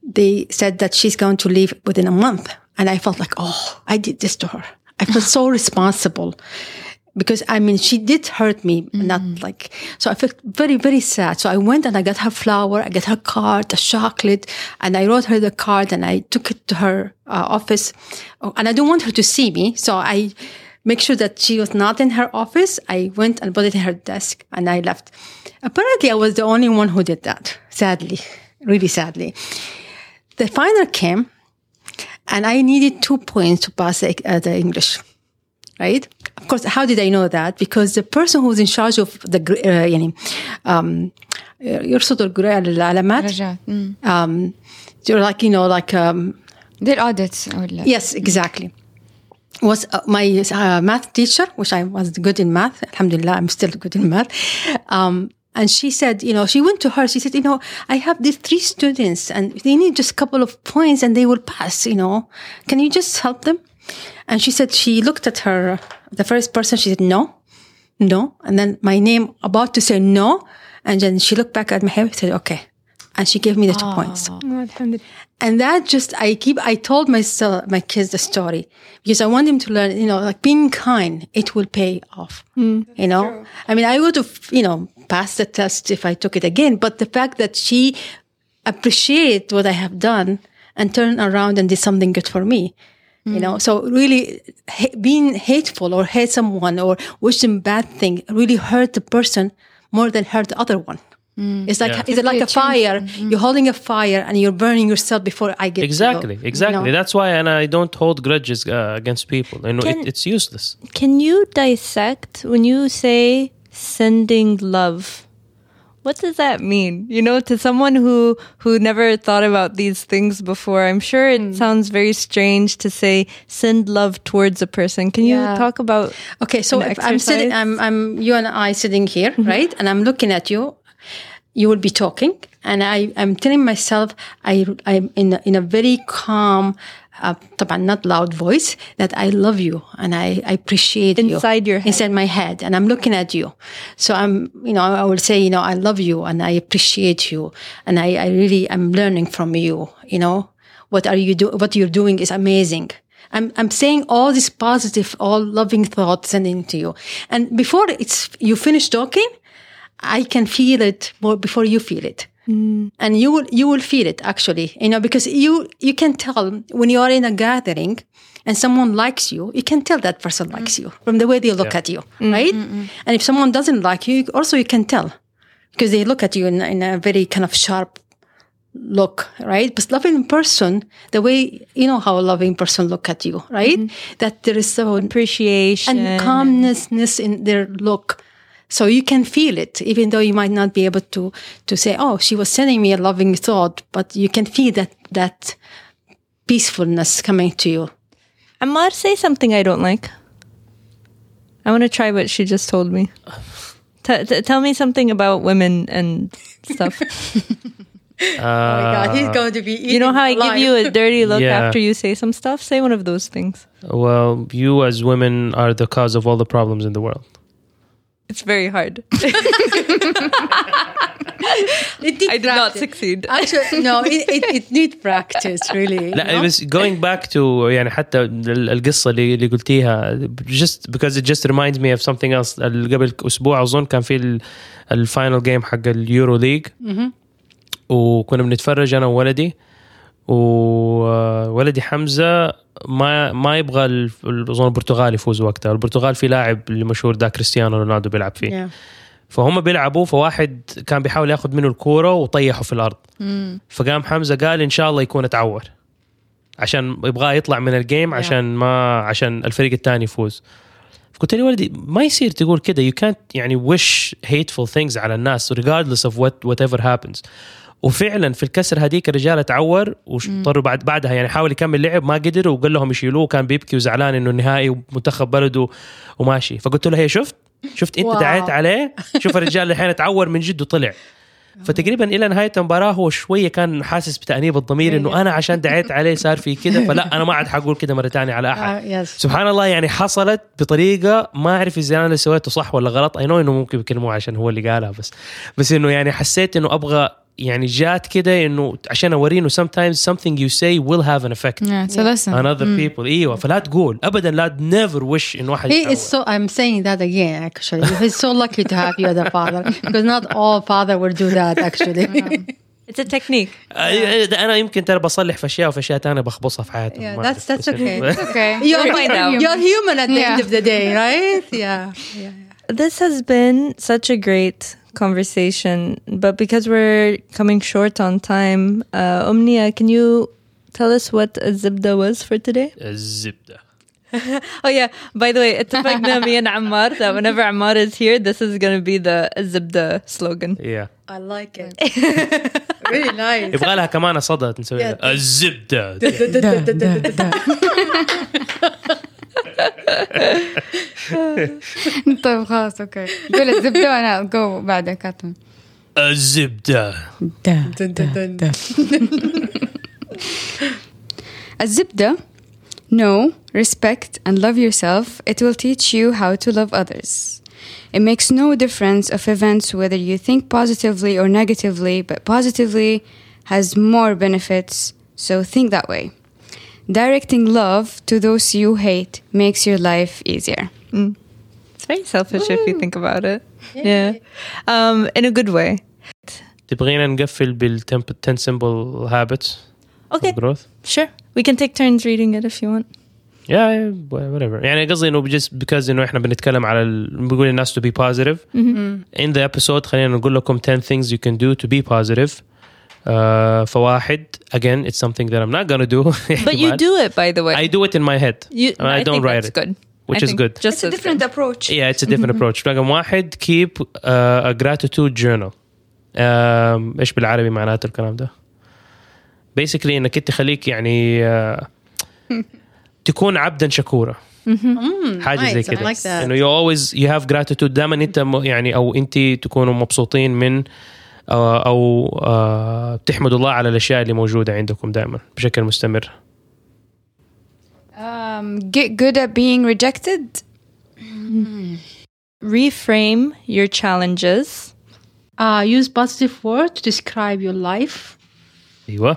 they said that she's going to leave within a month. And I felt like, oh, I did this to her. I felt so responsible because I mean, she did hurt me, not like, so I felt very, very sad. So I went and I got her flower, I got her card, a chocolate, and I wrote her the card and I took it to her uh, office. Oh, and I don't want her to see me. So I make sure that she was not in her office. I went and put it in her desk and I left. Apparently I was the only one who did that. Sadly, really sadly. The final came and I needed two points to pass the, uh, the English, right? Of course, how did I know that? Because the person who was in charge of the, gr- uh, يعني, um, يرصد الجر- العلامات, رجعت. مم. um, you're like, you know, like, um, دي الاوديتس ولا yes, exactly. Was uh, my uh, math teacher, which I was good in math. Alhamdulillah, I'm still good in math. Um, and she said, you know, she went to her. She said, you know, I have these three students, and they need just a couple of points, and they will pass. You know, can you just help them? And she said she looked at her, the first person. She said, no, no. And then my name about to say no, and then she looked back at my hair. Said, okay, and she gave me the two ah. points. Oh, and that just, I keep, I told myself, my kids the story because I want them to learn, you know, like being kind, it will pay off. Mm. you know, I mean, I would have, you know, passed the test if I took it again, but the fact that she appreciated what I have done and turn around and did something good for me. You know, so really ha- being hateful or hate someone or wish them bad thing really hurt the person more than hurt the other one. It's like Yeah. it's like a fire. You're holding a fire and you're burning yourself before I get to Exactly, go, you exactly. know? That's why, and I don't hold grudges uh, against people. You know, Can- it, it's useless. Can you dissect when you say sending love? What does that mean? You know, to someone who who never thought about these things before, I'm sure it hmm. sounds very strange to say send love towards a person. Can Yeah. you talk about Okay, so if I'm sitting. I'm, I'm you and I sitting here, mm-hmm. right? And I'm looking at you. You will be talking, and I, I'm telling myself, I, I'm in a, in a very calm, uh, not loud voice that I love you and I, I appreciate inside you inside your head. inside my head and I'm looking at you. So I'm, you know, I will say, you know, I love you and I appreciate you and I, I really am learning from you. You know, what are you do? What you're doing is amazing. I'm, I'm saying all these positive, all loving thoughts sending to you. And before it's, you finish talking, I can feel it more before you feel it. Mm. And you will, you will feel it actually, you know, because you, you can tell when you are in a gathering and someone likes you, you can tell that person mm. likes you from the way they look at you, mm, right? And if someone doesn't like you, also you can tell because they look at you in, in a very kind of sharp look, right? But loving person, the way you know how a loving person look at you, right? Mm-hmm. That there is so appreciation and calmness in their look. So you can feel it, even though you might not be able to to say, "Oh, she was sending me a loving thought," but you can feel that that peacefulness coming to you. Ammar, say something I don't like. I want to try what she just told me. T- t- tell me something about women and stuff. oh my God, he's going to be. you know how I give you a dirty look Yeah. after you say some stuff? Say one of those things. Well, you as women are the cause of all the problems in the world. It's very hard. I did not succeed. Actually, no, it, it, it needs practice, really. you لا know? بس going back to يعني حتى ال- القصه اللي اللي قلتيها just because it just reminds me of something else ال- قبل اسبوع اظن كان في ال- الفاينل جيم حق اليورو ليج وكنا بنتفرج انا وولدي وولدي حمزة ما ما يبغى اظن البرتغال يفوز وقتها. البرتغال في لاعب اللي مشهور ده كريستيانو رونالدو بيلعب فيه. Yeah. فهم بيلعبوا فواحد كان بيحاول ياخذ منه الكورة وطيحه في الأرض. فقام حمزة قال إن شاء الله يكون اتعور. عشان يبغاه يطلع من الجيم عشان ما عشان الفريق الثاني يفوز. قلت لي ولدي ما يصير تقول كده. You can't يعني wish hateful things على الناس regardless of what whatever happens. وفعلا في الكسر هذيك الرجال تعور واضطروا بعد بعدها يعني حاول يكمل لعب ما قدر وقال لهم يشيلوه وكان بيبكي وزعلان إنه النهائي ومنتخب بلده وماشي. فقلت له هي شفت؟ شفت أنت. دعيت عليه؟ شوف الرجال الحين اتعور من جد وطلع. فتقريبا إلى نهاية المباراة هو شوية كان حاسس بتأنيب الضمير إنه أنا عشان دعيت عليه صار في كذا فلا أنا ما عاد حقول كذا مرة ثانية على أحد. يس سبحان الله يعني حصلت بطريقة ما أعرف إذا أنا اللي سويته صح ولا غلط. اي نو إنه ممكن يكلموه عشان هو اللي قالها بس. بس إنه يعني حسيت إنه أبغى يعني جات كده انه عشان اوريه انه sometimes something you say will have an effect Yeah, it's a lesson. on other people ايوه فلا تقول ابدا لا never wish انه واحد He يتعور. is so. I'm saying that again. Actually, he's so lucky to have you as a father because not all father will do that. Actually, It's a technique. آه، ده انا يمكن ترى بصلح في اشياء وفي اشياء ثانيه بخبصها في حياتي Yeah, ما that's- أعرف. that's بس okay. إنه- Okay. you're find out. You're human at the end Yeah. of the day, right? Yeah. yeah. This has been such a great conversation, but because we're coming short on time, uh, Omnia, can you tell us what a zibda was for today? الزبده Oh yeah, by the way, اتفقنا me and Ammar that whenever Ammar is here, this is going to be the zibda slogan. yeah. I like it. really nice. يبغى لها كمان صدى نسوي لها. الزبده طيب خلاص اوكي قول الزبده وانا جو بعدك كاتم الزبده الزبده know, respect, and love yourself. It will teach you how to love others. It makes no difference of events whether you think positively or negatively, but positively has more benefits, so think that way. Directing love to those you hate makes your life easier. It's very selfish if you think about it. Yeah. Um, in a good way. تبغينا نقفل بال 10 simple habits Okay, of growth sure. We can take turns reading it if you want. yeah, yeah whatever يعني قصدي انه just because انه احنا بنتكلم على ال... بنقول الناس to be positive in the episode خلينا نقول لكم 10 things you can do to be positive Uh, فواحد again it's something that I'm not gonna do But you do it, by the way. I do it in my head You, I, don't think write it good. which I is good Just It's a different good. approach. yeah it's a different approach رقم واحد keep uh, a gratitude journal um, إيش بالعربي معناته الكلام ده basically انك انت خليك يعني uh, تكون عبدا شكورا حاجة زي. I كده like that. انه you always you have gratitude دائما انت يعني أو انت تكونوا مبسوطين من أو, أو آه، بتحمدوا الله على الأشياء اللي موجودة عندكم دائما بشكل مستمر Um, get good at being rejected. Reframe your challenges. Uh, use positive word to describe your life. أيوه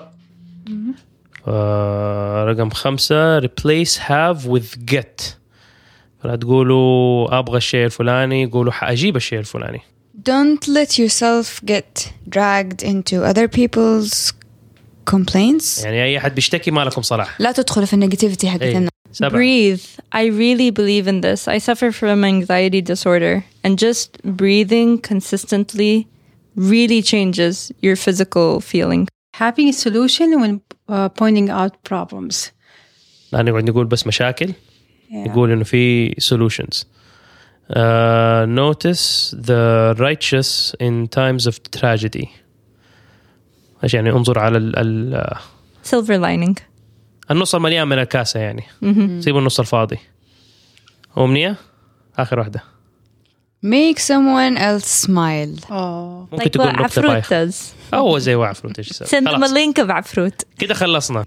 آه، رقم خمسة replace have with get فلا تقولوا أبغى الشيء الفلاني قولوا حأجيب الشيء الفلاني Don't let yourself get dragged into other people's complaints. يعني اي احد بيشتكي ما لكم صلاح لا تدخلوا في النيجاتيفيتي حقت إيه. الناس. سبعة Breathe. I really believe in this. I suffer from anxiety disorder, and just breathing consistently really changes your physical feeling. Having a solution when uh, pointing out problems. لا نقعد نقول بس مشاكل Yeah. يقول انه في solutions uh, notice the righteous in times of tragedy ايش يعني انظر على ال ال Silver lining. النص المليان من الكاسه يعني سيبوا النص الفاضي امنيه اخر واحده Make someone else smile. Oh. ممكن Like تكون what نكته Afrut بايخه does. هو زي وعفروت ايش يسوي؟ Send them a خلاص link of Afrut. كده خلصنا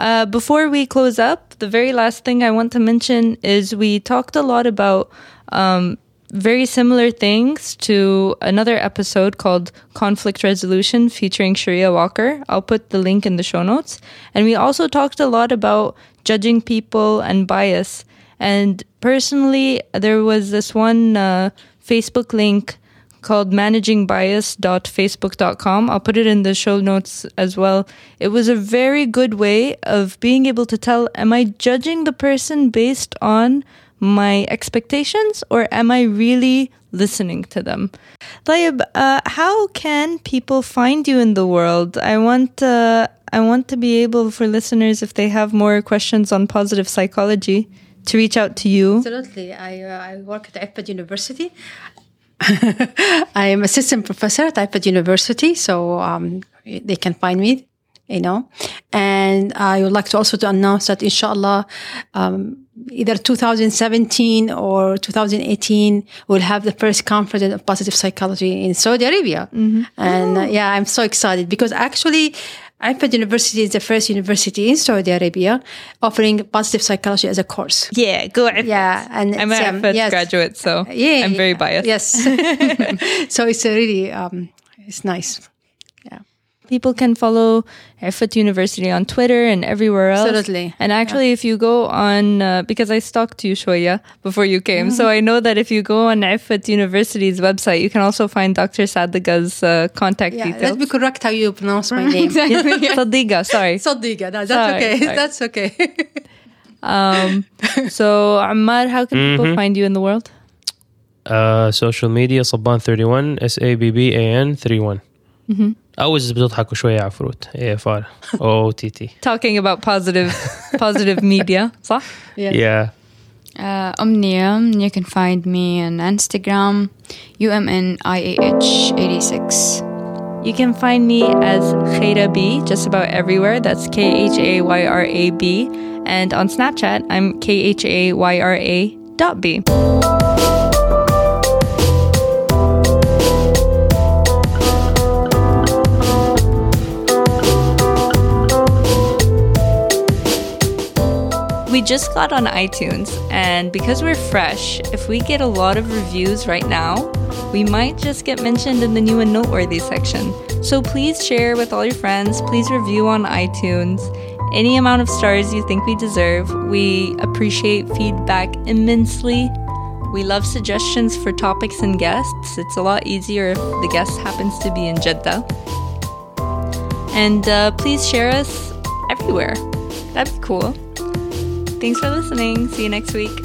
Uh, before we close up, the very last thing I want to mention is we talked a lot about um, very similar things to another episode called Conflict Resolution featuring Sharia Walker. I'll put the link in the show notes. And we also talked a lot about judging people and bias. And personally, there was this one uh, Facebook link called managingbias.facebook.com. I'll put it in the show notes as well. It was a very good way of being able to tell am I judging the person based on my expectations or am I really listening to them? Layab, uh, how can people find you in the world? I want uh, I want to be able for listeners if they have more questions on positive psychology to reach out to you. Absolutely. I, uh, I work at Effat University. I am assistant professor at Effat University, so um, they can find me, you know. And I would like to also to announce that inshallah um, either 2017 or 2018, we'll have the first conference of positive psychology in Saudi Arabia. And uh, yeah, I'm so excited because actually, Effat University is the first university in Saudi Arabia offering positive psychology as a course. Yeah, go ahead. Yeah, and I'm it's, an um, Effat yes. graduate, so Yeah, I'm very biased. Yes, so it's a really um, it's nice people can follow Effat University on Twitter and everywhere else. Absolutely. And actually, yeah. if you go on, uh, because I stalked you, Shoya, before you came, mm-hmm. so I know that if you go on Effat University's website, you can also find Dr. Sadiga's uh, contact yeah, details. Let me correct how you pronounce my name. exactly. Yeah. Sadiga, sorry. Sadiga, no, that's sorry, okay. Sorry. That's okay. um, so, Ammar, how can mm-hmm. people find you in the world? Uh, social media, Sabban31, S A B B A N 31. Mm-hmm. I was بتضحكوا شوية على فروت AFR اف talking about positive positive media صح yeah, yeah. Uh, Omnium, you can find me on Instagram, UMNIAH86. You can find me as Khayra B just about everywhere. That's K H A Y R A B. And on Snapchat, I'm K H A Y R A dot B. just got on iTunes, and because we're fresh, if we get a lot of reviews right now, we might just get mentioned in the new and noteworthy section. So please share with all your friends, please review on iTunes. Any amount of stars you think we deserve. We appreciate feedback immensely. We love suggestions for topics and guests. It's a lot easier if the guest happens to be in Jeddah. And uh, please share us everywhere. That'd be cool. Thanks for listening. See you next week.